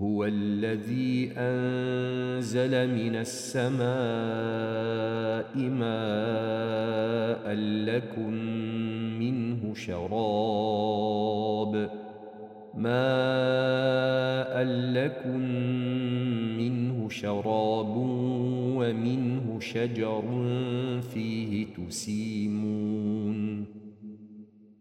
هو الذي أنزل من السماء ماء لكم منه شراب ماء لكم منه شراب ومنه شجر فيه تسيمون.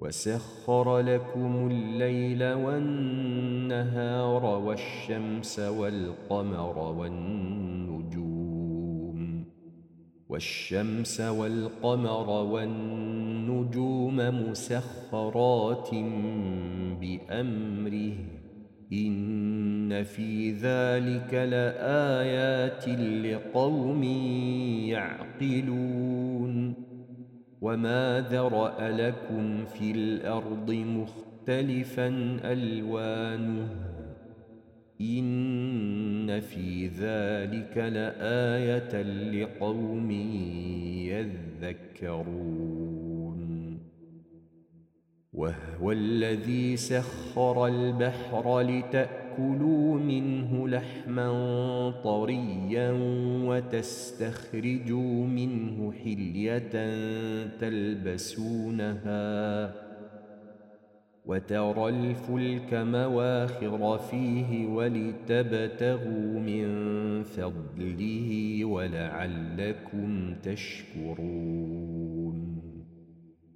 وسخر لكم الليل والنهار والشمس والقمر والنجوم والشمس والقمر والنجوم مسخرات بأمره. إن في ذلك لآيات لقوم يعقلون. وما ذرأ لكم في الأرض مختلفا ألوانه إن في ذلك لآية لقوم يذكرون وهو الذي سخر البحر لتأكلوا منه لحما طريا وتستخرجوا منه حلية تلبسونها وترى الفلك مواخر فيه ولتبتغوا من فضله ولعلكم تشكرون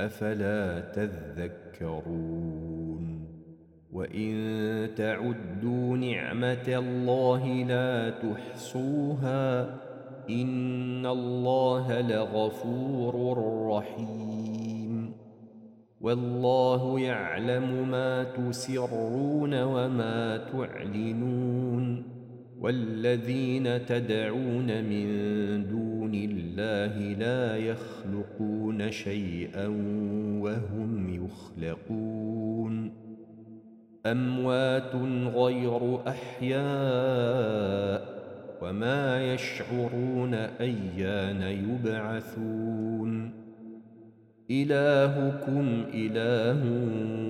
أفلا تذكرون وإن تعدوا نعمة الله لا تحصوها إن الله لغفور رحيم والله يعلم ما تسرون وما تعلنون والذين تدعون من دون الله لا يخلقون شيئا وهم يخلقون. أموات غير أحياء وما يشعرون أيان يبعثون. إلهكم إله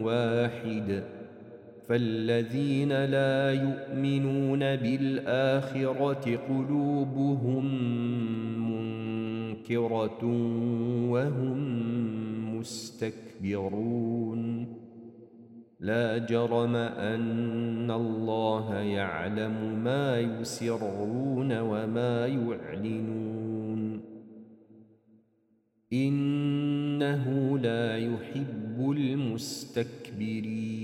واحد فالذين لا يؤمنون بالآخرة قلوبهم منكرة وهم مستكبرون. لا جرم أن الله يعلم ما يسرون وما يعلنون. إنه لا يحب المستكبرين.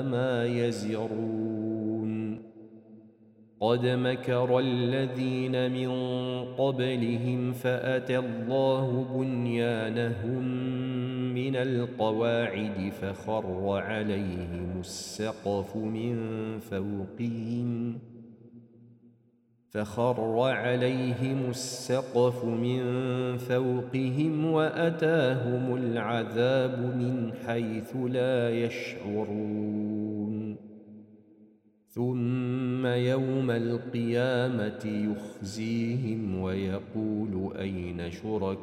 ما يزرون. قد مكر الذين من قبلهم فأتى الله بنيانهم من القواعد فخر عليهم السقف من فوقهم. فخر عليهم السقف من فوقهم وأتاهم العذاب من حيث لا يشعرون. ثم يوم القيامة يخزيهم ويقول أين شركائي؟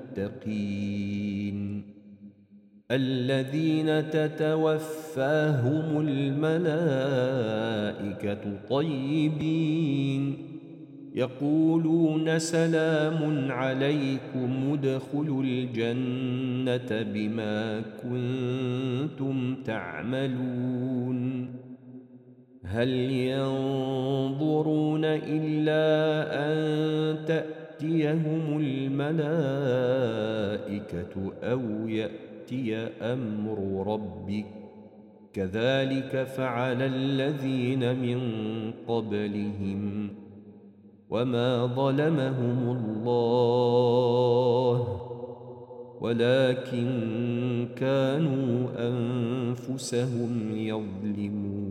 المتقين. الذين تتوفاهم الملائكة طيبين. يقولون سلام عليكم ادخلوا الجنة بما كنتم تعملون. هل ينظرون إلا أن تأتي تأتيهم الملائكة أو يأتي أمر ربك. كذلك فعل الذين من قبلهم. وما ظلمهم الله ولكن كانوا أنفسهم يظلمون.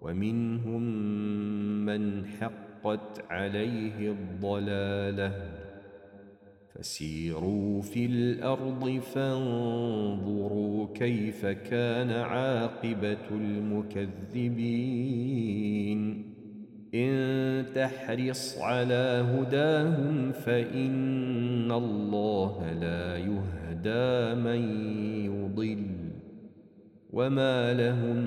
ومنهم من حق حقت عليه الضلالة. فسيروا في الأرض فانظروا كيف كان عاقبة المكذبين. إن تحرص على هداهم فإن الله لا يهدى من يضل. وما لهم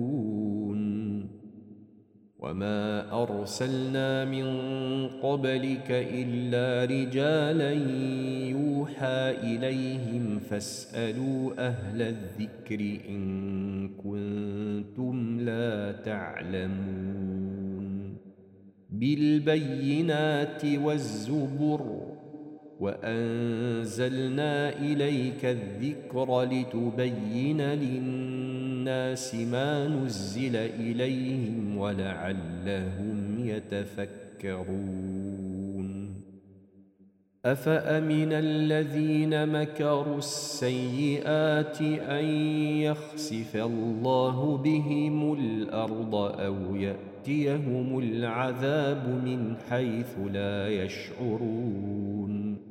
وما أرسلنا من قبلك إلا رجالا يوحى إليهم فاسألوا أهل الذكر إن كنتم لا تعلمون بالبينات والزبر وأنزلنا إليك الذكر لتبين للناس ما نزل إليهم ولعلهم يتفكرون. أفأمن الذين مكروا السيئات أن يخسف الله بهم الأرض أو يأتيهم العذاب من حيث لا يشعرون؟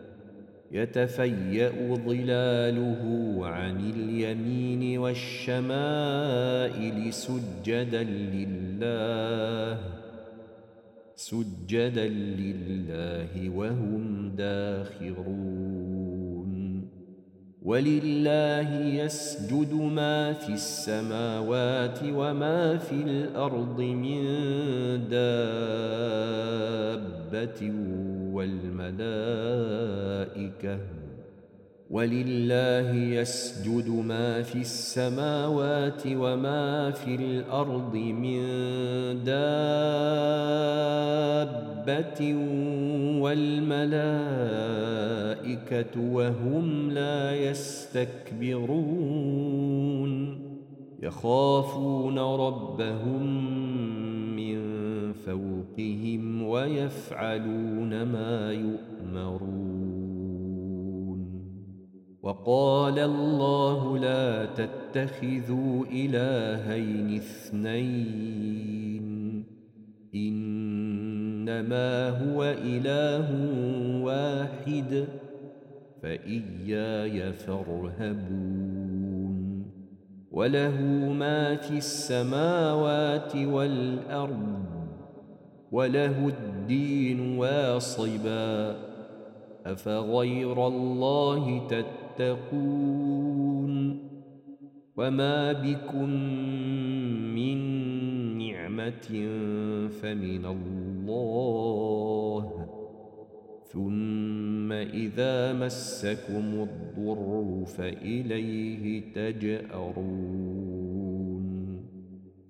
يتفيأ ظلاله عن اليمين والشمائل سجدا لله سجدا لله وهم داخرون. ولله يسجد ما في السماوات وما في الأرض من دابه والملائكة. ولله يسجد ما في السماوات وما في الأرض من دابة والملائكة وهم لا يستكبرون. يخافون ربهم فوقهم ويفعلون ما يؤمرون. وقال الله لا تتخذوا إلهين اثنين. إنما هو إله واحد فإياي فارهبون. وله ما في السماوات والأرض. وله الدين واصبا أفغير الله تتقون وما بكم من نعمة فمن الله ثم إذا مسكم الضر فإليه تجأرون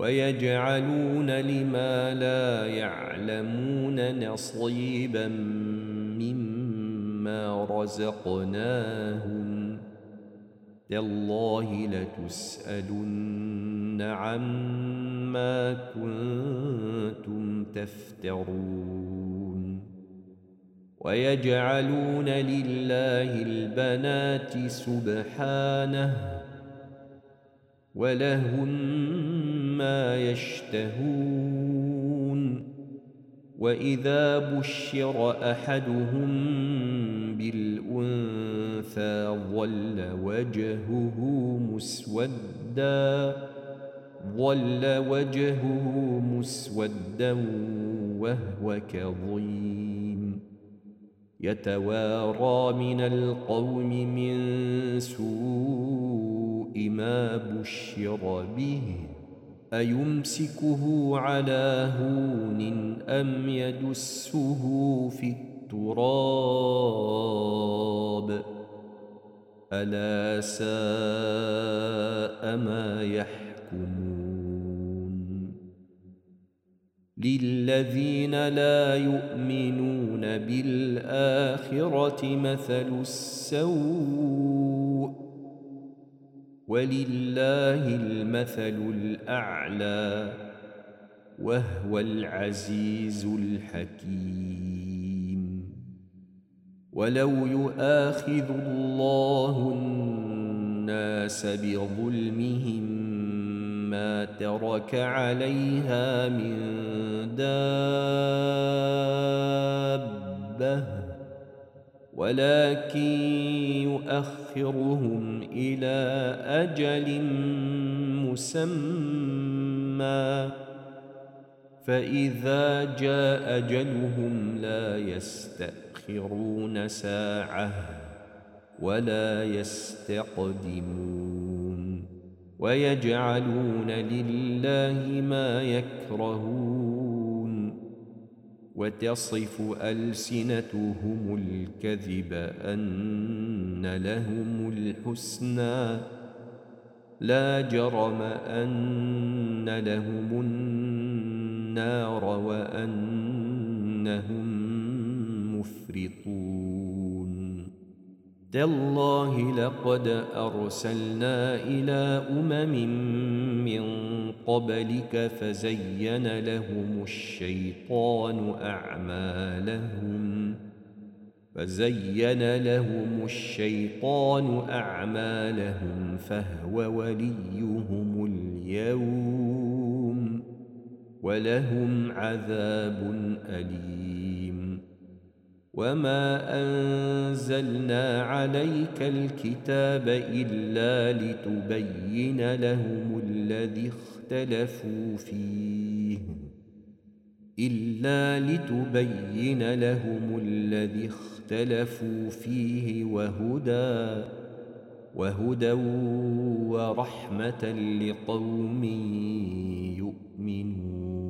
ويجعلون لما لا يعلمون نصيبا مما رزقناهم تالله لتسألن عما كنتم تفترون ويجعلون لله البنات سبحانه ولهم ما يشتهون وإذا بشر أحدهم بالأنثى ظل وجهه مسودا ظل وجهه مسودا وهو كظيم. يتوارى من القوم من سوء ما بشر به. أيمسكه على هون أم يدسه في التراب؟ ألا ساء ما يحكمون. للذين لا يؤمنون بالآخرة مثل السوء. ولله المثل الأعلى وهو العزيز الحكيم. ولو يؤاخذ الله الناس بظلمهم ما ترك عليها من دابة ولكن يؤخرهم إلى أجل مسمى. فإذا جاء أجلهم لا يستأخرون ساعة ولا يستقدمون. ويجعلون لله ما يكرهون. وتصف ألسنتهم الكذب أن لهم الحسنى. لا جرم أن لهم النار وأنهم تالله لقد أرسلنا إلى أمم من قبلك فزين لهم الشيطان أعمالهم فزين لهم الشيطان أعمالهم فهو وليهم اليوم ولهم عذاب أليم وما أنزلنا عليك الكتاب إلا لتبين لهم الذي اختلفوا فيه. إلا لتبين لهم الذي اختلفوا فيه وهدى وهدى ورحمة لقوم يؤمنون.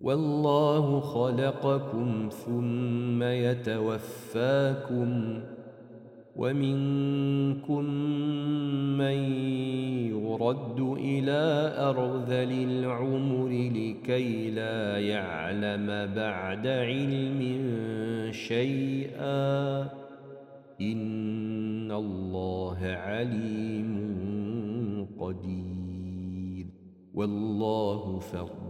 والله خلقكم ثم يتوفاكم ومنكم من يرد إلى ارذل العمر لكي لا يعلم بعد علم شيئا. إن الله عليم قدير. والله فضل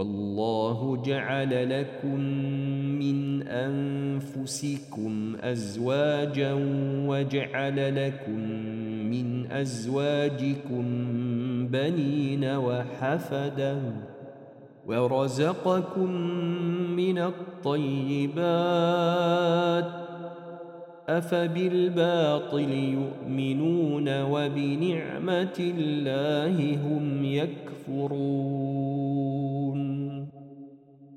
والله جعل لكم من أنفسكم أزواجا وجعل لكم من أزواجكم بنين وحفدا ورزقكم من الطيبات أفبالباطل يؤمنون وبنعمة الله هم يكفرون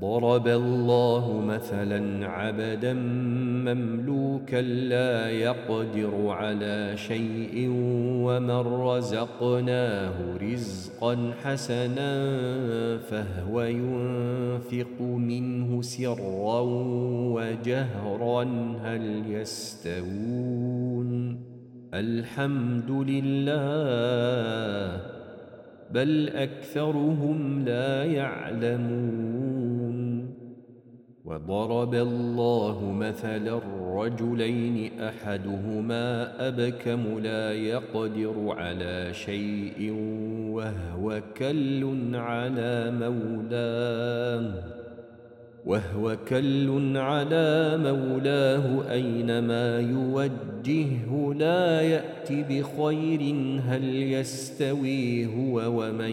ضرب الله مثلا عبدا مملوكا لا يقدر على شيء ومن رزقناه رزقا حسنا فهو ينفق منه سرا وجهرا. هل يستوون؟ الحمد لله بل أكثرهم لا يعلمون. وضرب الله مثلا الرجلين أحدهما أبكم لا يقدر على شيء وهو كل على مولاه وهو كل على مولاه أينما يوجهه لا يات بخير هل يستوي هو ومن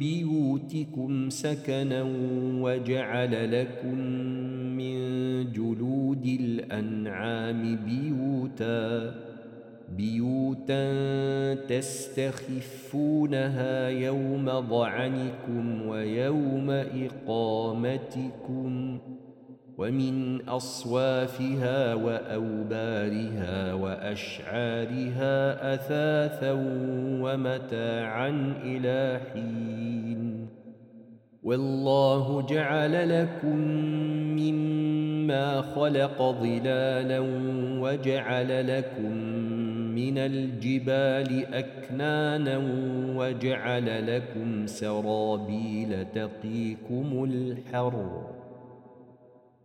بيوتكم سكنا وجعل لكم من جلود الأنعام بيوتاً بيوتا تستخفونها يوم ضعنكم ويوم إقامتكم. ومن أصوافها وأوبارها وأشعارها أثاثا ومتاعا إلى حين. والله جعل لكم مما خلق ظلالا وجعل لكم من الجبال أكنانا وجعل لكم سرابيل تقيكم الحر.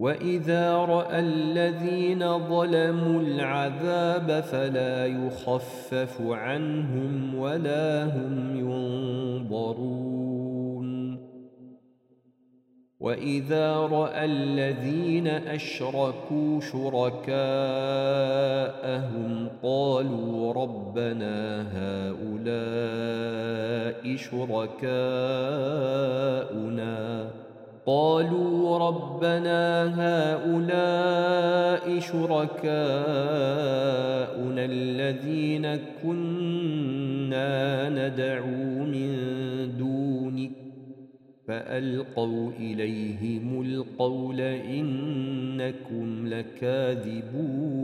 وإذا رأى الذين ظلموا العذاب فلا يخفف عنهم ولا هم ينظرون واذا راى الذين اشركوا شركاءهم قالوا ربنا هؤلاء شركاؤنا قالوا ربنا هؤلاء شركاؤنا الذين كنا ندعو من دونك فألقوا إليهم القول إنكم لكاذبون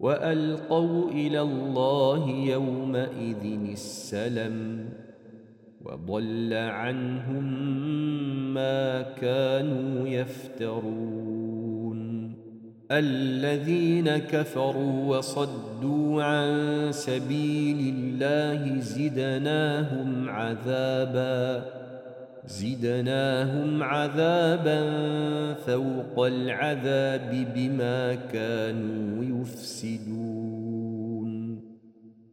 وألقوا إلى الله يومئذ السلم وضل عنهم ما كانوا يفترون. الذين كفروا وصدوا عن سبيل الله زدناهم عذابا زدناهم عذابا فوق العذاب بما كانوا يفسدون.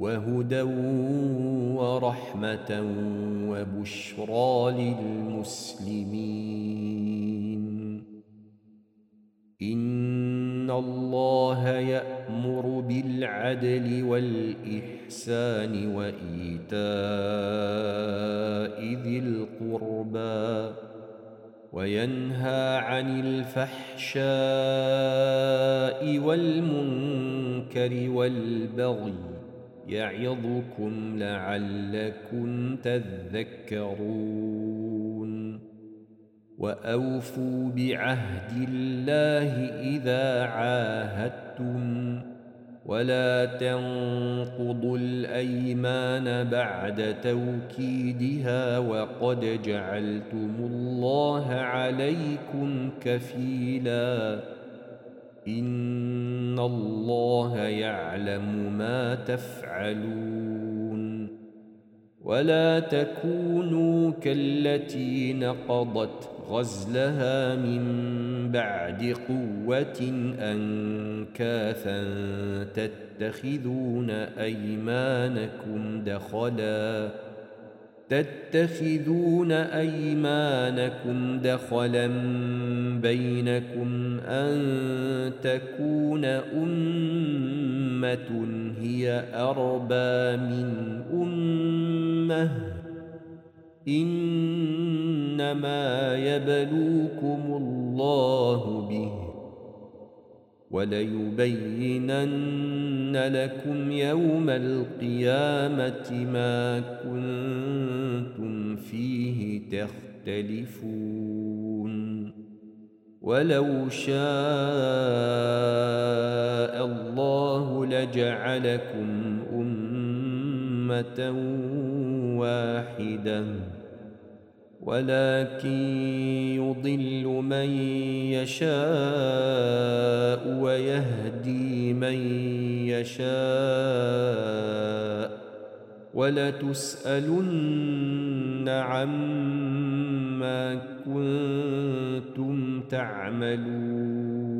وهدى ورحمة وبشرى للمسلمين. إن الله يأمر بالعدل والإحسان وإيتاء ذي القربى وينهى عن الفحشاء والمنكر والبغي يعظكم لعلكم تذكرون. وأوفوا بعهد الله إذا عاهدتم. ولا تنقضوا الأيمان بعد توكيدها وقد جعلتم الله عليكم كفيلا. إن الله يعلم ما تفعلون ولا تكونوا كالتي نقضت غزلها من بعد قوة أنكاثا تتخذون أيمانكم دخلا تتخذون أيمانكم دخلا بينكم أن تكون أمة هي أربى من أمة. إنما يبلوكم الله به. وليبينن لكم يوم القيامة ما كنتم فيه تختلفون. ولو شاء الله لجعلكم أمة واحدة. ولكن يضل من يشاء ويهدي من يشاء ولتسألن عما كنتم تعملون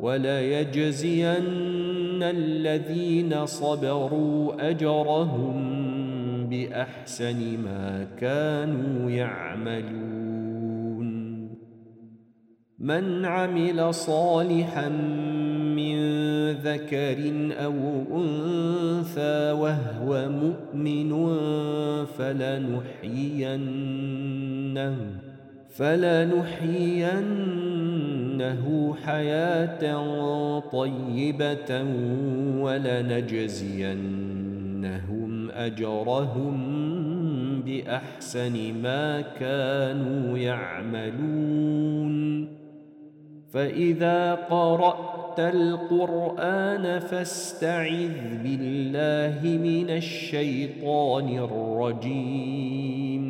وليجزين الذين صبروا أجرهم بأحسن ما كانوا يعملون. من عمل صالحا من ذكر أو أنثى وهو مؤمن فلنحيينه فلنحيينه حياة طيبة ولنجزينهم أجرهم بأحسن ما كانوا يعملون. فإذا قرأت القرآن فاستعذ بالله من الشيطان الرجيم.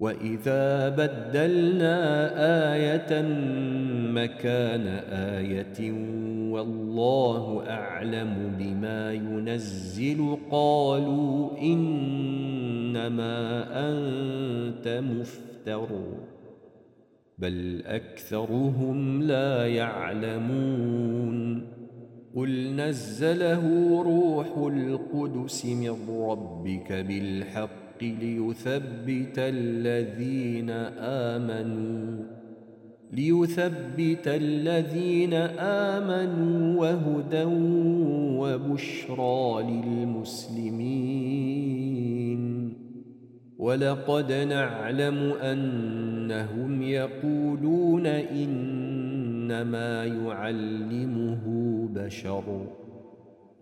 وإذا بدلنا آية مكان آية والله أعلم بما ينزل قالوا إنما أنت مفتر بل أكثرهم لا يعلمون قل نزله روح القدس من ربك بالحق ليثبت الذين آمنوا ليثبت الذين آمنوا وهدى وبشرى للمسلمين. ولقد نعلم أنهم يقولون إنما يعلمه بشر.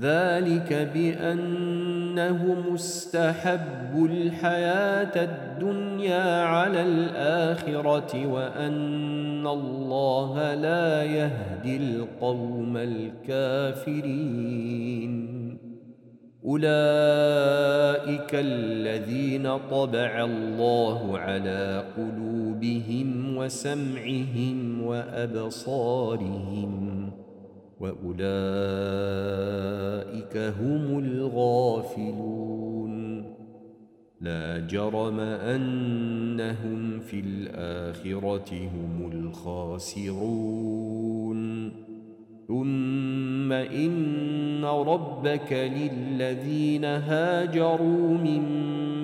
ذلك بأنهم استحبوا الحياة الدنيا على الآخرة وأن الله لا يهدي القوم الكافرين. أولئك الذين طبع الله على قلوبهم وسمعهم وأبصارهم وأولئك هم الغافلون. لا جرم أنهم في الآخرة هم الخاسرون. ثم إن ربك للذين هاجروا من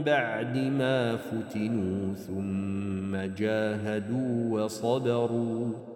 بعد ما فتنوا ثم جاهدوا وصبروا.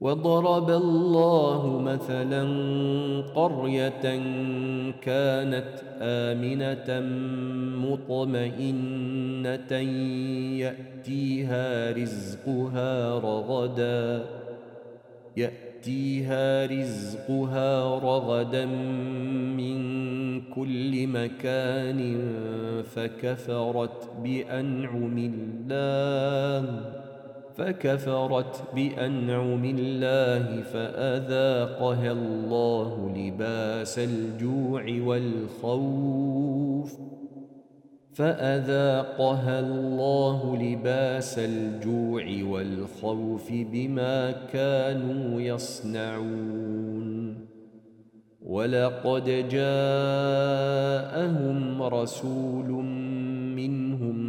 وضرب الله مثلا قرية كانت آمنة مطمئنة يأتيها رزقها رغدا يأتيها رزقها رغدا من كل مكان فكفرت بأنعم الله. فكفرت بأنعم الله فأذاقها الله لباس الجوع والخوف. فأذاقها الله لباس الجوع والخوف بما كانوا يصنعون. ولقد جاءهم رسول منهم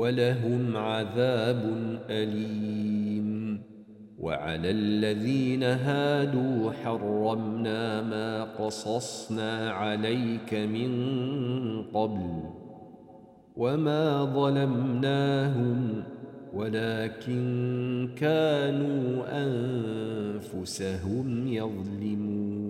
ولهم عذاب أليم. وعلى الذين هادوا حرمنا ما قصصنا عليك من قبل وما ظلمناهم ولكن كانوا أنفسهم يظلمون.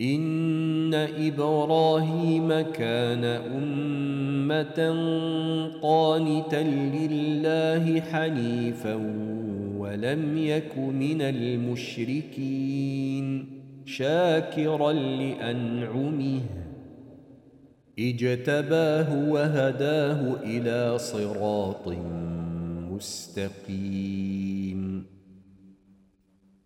إن إبراهيم كان أمة قانتا لله حنيفا ولم يك من المشركين شاكرا لأنعمه. اجتباه وهداه إلى صراط مستقيم.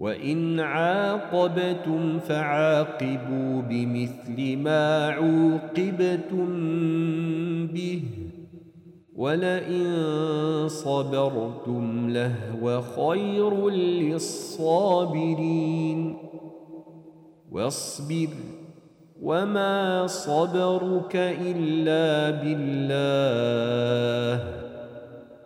وإن عاقبتم فعاقبوا بمثل ما عوقبتم به ولئن صبرتم لهو خير للصابرين. واصبر وما صبرك إلا بالله.